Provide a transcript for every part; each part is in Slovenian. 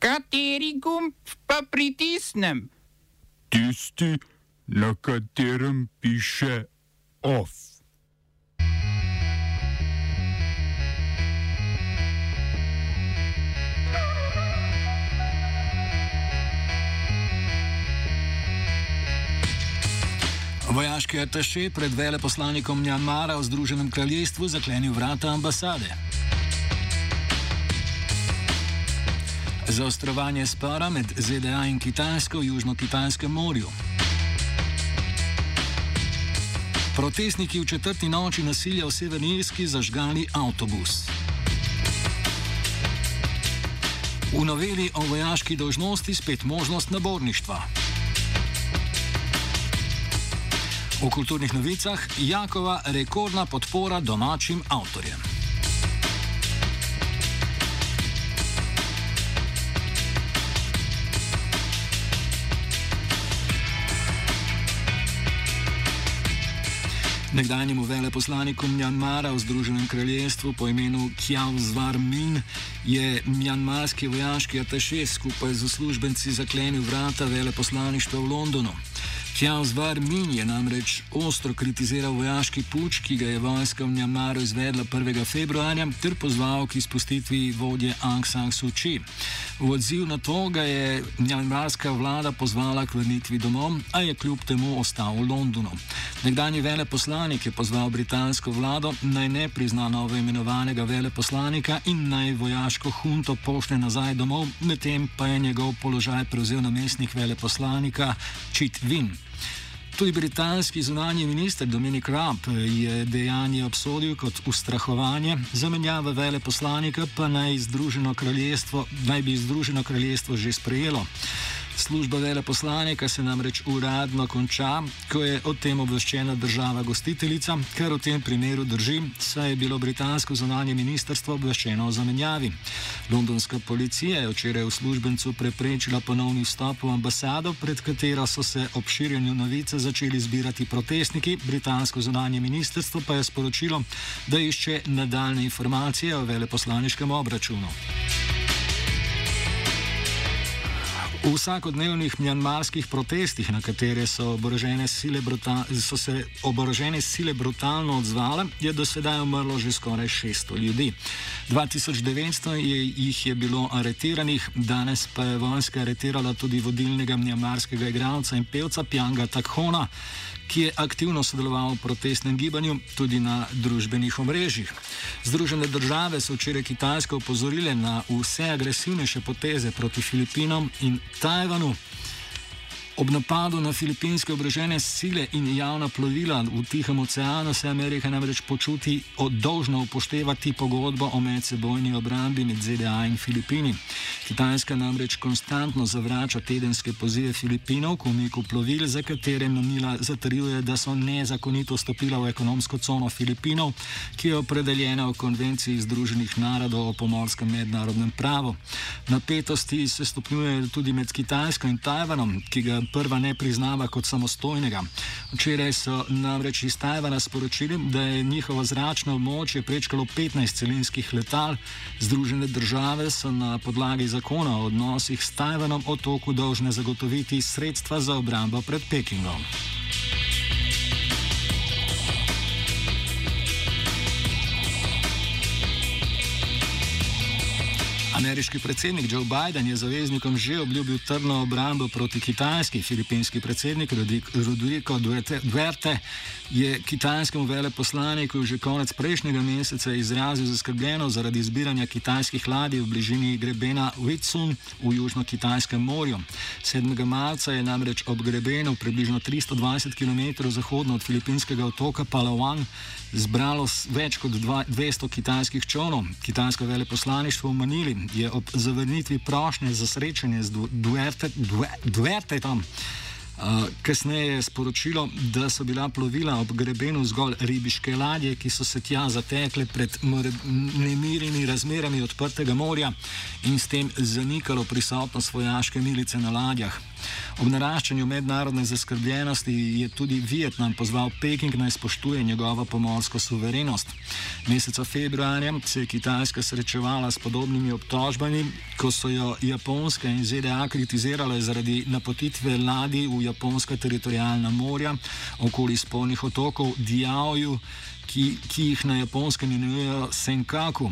Kateri gumb pa pritisnem? Tisti, na katerem piše OF. Vojaški ataše pred veleposlanikom Mjanmara v Združenem kraljestvu zaklenil vrata ambasade. Zaostrovanje spora med ZDA in Kitajsko v Južno-Kitajskem morju. Protestniki v četrti noči nasilja v Severni Irski zažgali avtobus. V noveli o vojaški dožnosti spet možnost naborništva. V kulturnih novicah Jakova rekordna podpora domačim avtorjem. Nekdanjemu veleposlaniku Mjanmara v Združenem kraljestvu po imenu Kjav Zvar Min je mjanmarski vojaški ataše skupaj z uslužbenci zaklenil vrata veleposlaništva v Londonu. Kjav Zvar Min je namreč ostro kritiziral vojaški puč, ki ga je vojska v Mjanmaru izvedla 1. februarja, ter pozval k izpustitvi vodje Aung San Suu Kyi. V odziv na to ga je mjanmarska vlada pozvala k vrnitvi domov, a je kljub temu ostal v Londonu. Nekdanji veleposlanik je pozval britansko vlado naj ne prizna novo imenovanega veleposlanika in naj vojaško hunto pošle nazaj domov, medtem pa je njegov položaj prevzel namestnik veleposlanika Chit Win. Tudi britanski zunanji minister Dominik Raab je dejanje obsodil kot ustrahovanje, zamenjava veleposlanika pa naj, naj bi Združeno kraljestvo že sprejelo. Služba veleposlanika se namreč uradno konča, ko je o tem obveščena država gostiteljica, kar v tem primeru drži, saj je bilo britansko zunanje ministrstvo obveščeno o zamenjavi. Londonska policija je včeraj v službencu preprečila ponovni vstop v ambasado, pred katero so se ob širjenju novice začeli zbirati protestniki, britansko zunanje ministrstvo pa je sporočilo, da išče nadaljne informacije o veleposlaniškem obračunu. V vsakodnevnih mjanmarskih protestih, na katere so, so se oborožene sile brutalno odzvale, je do sedaj umrlo že skoraj 600 ljudi. 2900 je, jih je bilo aretiranih, danes pa je vojska aretirala tudi vodilnega mjanmarskega igralca in pevca Pjanga Takhona ki je aktivno sodeloval v protestnem gibanju tudi na družbenih omrežjih. Združene države so včeraj Kitajsko upozorile na vse agresivnejše poteze proti Filipinom in Tajvanu. Ob napadu na filipinske obrožene sile in javna plovila v Tihem oceanu se Amerika namreč počuti odolžno upoštevati pogodbo o medsebojni obrambi med ZDA in Filipini. Kitajska namreč konstantno zavrača tedenske pozive Filipinov k umiku plovil, za katere Manila zatrjuje, da so nezakonito stopila v ekonomsko cono Filipinov, ki je opredeljena v konvenciji Združenih narodov o pomorskem mednarodnem pravu. Napetosti se stopnjujejo tudi med Kitajsko in Tajvanom, ki ga prva ne priznava kot samostojnega. Včeraj so namreč iz Tajvana sporočili, da je njihovo zračno območje prečkalo 15 celinskih letal. Združene države so na podlagi zakona o odnosih s Tajvanom otoku dolžne zagotoviti sredstva za obrambo pred Pekingom. Ameriški predsednik Joe Biden je zaveznikom že obljubil trdno obrambo proti Kitajski. Filipinski predsednik Rodrigo Duerte je kitajskemu veleposlaniku že konec prejšnjega meseca izrazil zaskrbljenost zaradi zbiranja kitajskih ladij v bližini grebena Witsun v Južno-Kitajskem morju. 7. marca je namreč ob grebenu približno 320 km zahodno od filipinskega otoka Palawan zbralo več kot 200 kitajskih čonov. Kitajsko veleposlaništvo v Manili je ob zavrnitvi prošnje za srečanje z Duertetom Kasneje je sporočilo, da so bila plovila ob grebenu zgolj ribiške ladje, ki so se tja zatekle pred nemirimi razmerami odprtega morja in s tem zanikalo prisotnost vojaške milice na ladjah. Ob naraščanju mednarodne zaskrbljenosti je tudi Vietnam pozval Peking naj spoštuje njegovo pomorsko suverenost. Meseca februarja se je Kitajska srečevala s podobnimi obtožbami, ko so jo Japonska in ZDA kritizirale zaradi napotitve ladij v japonska teritorijalna morja okoli spolnih otokov Diaoju, ki, ki jih na japonskem imenujejo Senkaku.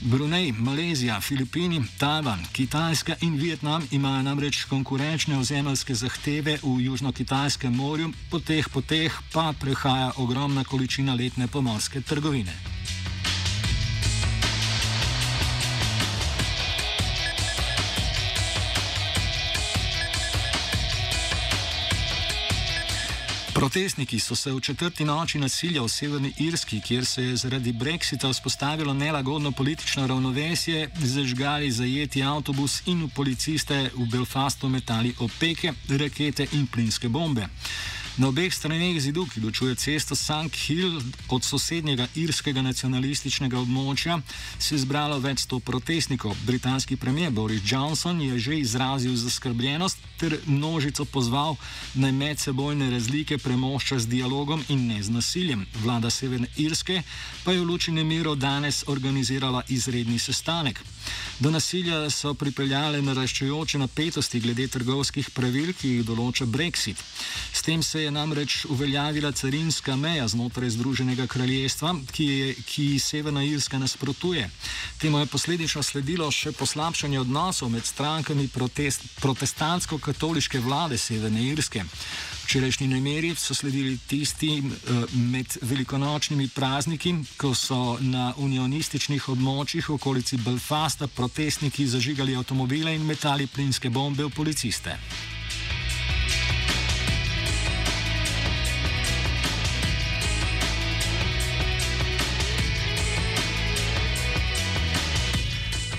Brunei, Malezija, Filipini, Tajvan, Kitajska in Vietnam imajo namreč konkurenčne ozemeljske zahteve v Južno-Kitajskem morju, po teh poteh pa prehaja ogromna količina letne pomorske trgovine. Protestniki so se v četrti noči nasilja v Severni Irski, kjer se je zaradi brexita vzpostavilo nelagodno politično ravnovesje, zažgali zajeti avtobus in v policiste v Belfastu metali opeke, rakete in plinske bombe. Na obeh straneh zidu, ki ločuje cesto St. Hill od sosednjega irskega nacionalističnega območja, se je zbralo več sto protestnikov. Britanski premijer Boris Johnson je že izrazil zaskrbljenost ter množico pozval naj medsebojne razlike premošča z dialogom in ne z nasiljem. Vlada Severne Irske pa je v luči nemirov danes organizirala izredni sestanek. Do nasilja so pripeljale naraščajoče napetosti glede trgovskih pravil, ki jih določa Brexit. S tem se je namreč uveljavila carinska meja znotraj Združenega kraljestva, ki, je, ki Severna Irska nasprotuje. Temu je posledično sledilo še poslabšanje odnosov med strankami protest, protestantsko-katoliške vlade Severne Irske. Včerajšnji nemiri so sledili tistim uh, med velikonočnimi prazniki, ko so na unionističnih območjih v okolici Belfasta protestniki zažigali avtomobile in metali plinske bombe v policiste.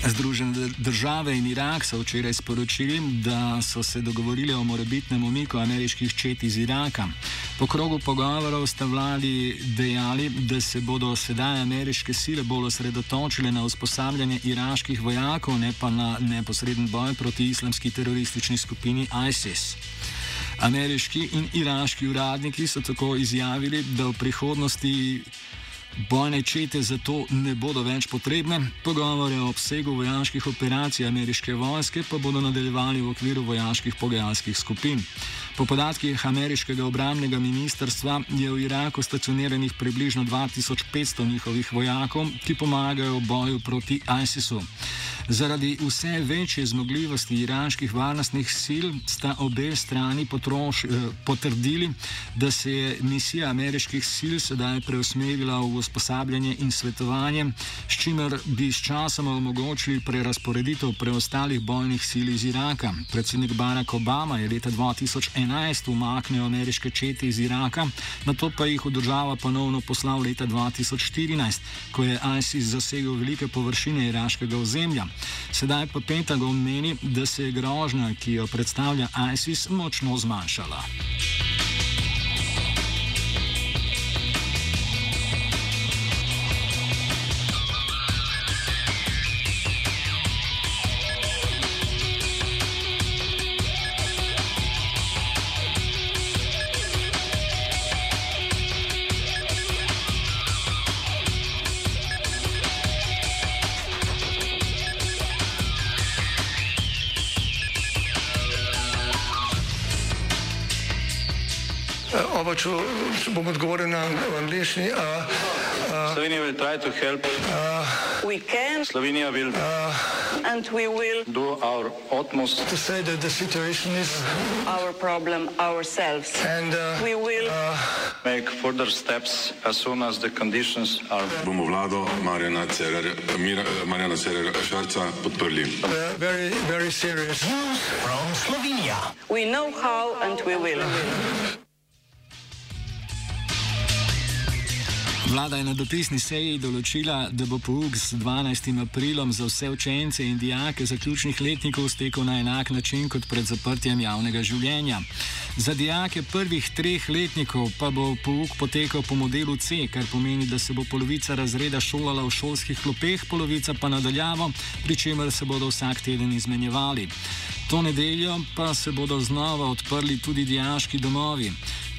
Združene države in Irak so včeraj sporočili, da so se dogovorili o morebitnem umiku ameriških čet iz Iraka. Po krogu pogovorov sta vladi dejali, da se bodo sedaj ameriške sile bolj osredotočile na usposabljanje iraških vojakov, ne pa na neposreden boj proti islamski teroristični skupini ISIS. Ameriški in iraški uradniki so tako izjavili, da v prihodnosti Bojne čete zato ne bodo več potrebne, pogovore o obsegu vojaških operacij ameriške vojske pa bodo nadaljevali v okviru vojaških pogajalskih skupin. Po podatkih ameriškega obramnega ministrstva je v Iraku stacioniranih približno 2500 njihovih vojakov, ki pomagajo v boju proti ISIS-u. Zaradi vse večje zmogljivosti iraških varnostnih sil sta obe strani potroš, eh, potrdili, da se je misija ameriških sil sedaj preusmerila v usposabljanje in svetovanje, s čimer bi s časom omogočili prerasporeditev preostalih bojnih sil iz Iraka. Predsednik Barack Obama je leta 2011 umaknil ameriške čete iz Iraka, na to pa jih v država ponovno poslal leta 2014, ko je ISIS zasegel velike površine iraškega ozemlja. Sedaj pa Pentagon meni, da se je grožnja, ki jo predstavlja ISIS, močno zmanjšala. Če, če bom odgovoril na angliški. Slovenija will try to help. We can Slovenija will and we will do our utmost To say that the situation is our problem ourselves. and uh, We will make further steps as soon as the conditions are. bomo vlado Marjana Cererja, Mira, Marjana Cererja Šarca podprli. uh, very, very serious. we know how and we will. Vlada je na dopisni seji določila, da bo pouk z 12. aprilom za vse učence in dijake zaključnih letnikov stekel na enak način kot pred zaprtjem javnega življenja. Za dijake prvih treh letnikov pa bo pouk potekal po modelu C, kar pomeni, da se bo polovica razreda šolala v šolskih klopeh, polovica pa nadaljavo, pri čemer se bodo vsak teden izmenjevali. To nedeljo pa se bodo znova odprli tudi dijaški domovi.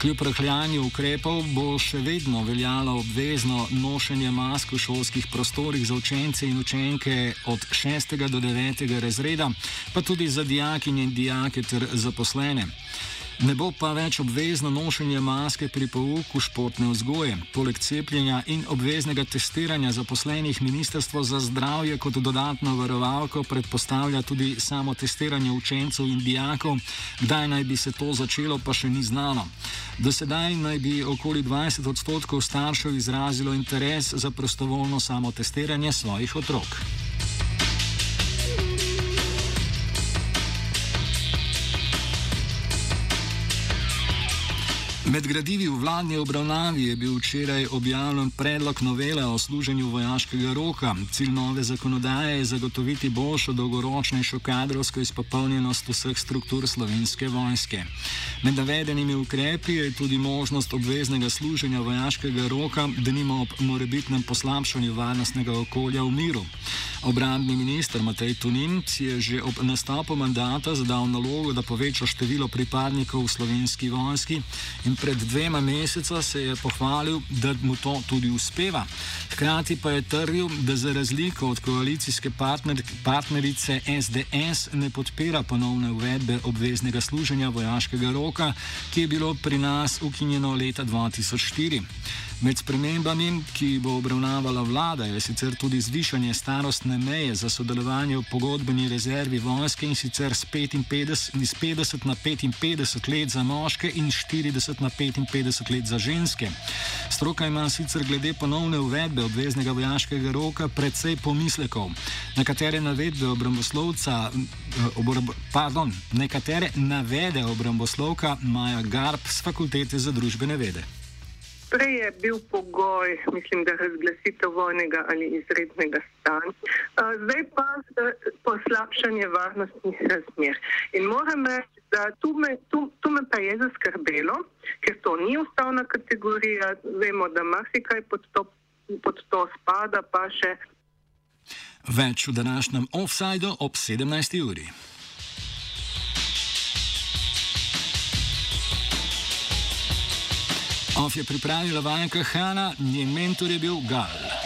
Kljub rahljanju ukrepov bo še vedno veljalo obvezno nošenje mask v šolskih prostorih za učence in učenke od 6. do 9. razreda, pa tudi za dijakinje in dijake ter zaposlene. Ne bo pa več obvezno nošenje maske pri pouku športne vzgoje. Poleg cepljenja in obveznega testiranja zaposlenih Ministrstvo za zdravje kot dodatno varovalko predpostavlja tudi samo testiranje učencev in dijakov. Kdaj naj bi se to začelo, pa še ni znano. Do sedaj naj bi okoli 20 odstotkov staršev izrazilo interes za prostovoljno samo testiranje svojih otrok. Med gradivi v vladni obravnavi je bil včeraj objavljen predlog novele o služenju vojaškega roka. Cilj nove zakonodaje je zagotoviti boljšo, dolgoročnejšo kadrovsko izpopolnjenost vseh struktur slovenske vojske. Med navedenimi ukrepi je tudi možnost obveznega služenja vojaškega roka, da nima ob morebitnem poslabšanju varnostnega okolja v miru. Obrambni minister Matej Tunin si je že ob nastopu mandata zadal nalogo, da poveča število pripadnikov v slovenski vojski in pred dvema mesecema se je pohvalil, da mu to tudi uspeva. Hkrati pa je trdil, da za razliko od koalicijske partner, partnerice SDS ne podpira ponovne uvedbe obveznega služenja vojaškega roka, ki je bilo pri nas ukinjeno leta 2004. Med spremembami, ki bo obravnavala vlada, je sicer tudi zvišanje starostne meje za sodelovanje v pogodbeni rezervi vojske in sicer z 50 na 55 let za moške in 40 na 55 let za ženske. Stroka ima sicer glede ponovne uvedbe obveznega vojaškega roka precej pomislekov. Nekatere navedbe obramboslovca, eh, obrab, pardon, nekatere navede obramboslovka Maja Garb z fakultete za družbene vede. Prej je bil pogoj, mislim, da razglasitev vojnega ali izrednega stanja, zdaj pa poslabšanje varnostnih razmer. In moram reči, tu me, tu, tu me pa je zaskrbelo, ker to ni ustavna kategorija, vemo, da marsikaj pod pod to spada, pa še. Več v današnjem offsajdu ob 17. uri. Of je pripravila vajenka Hanna, njen mentor je bil Gal.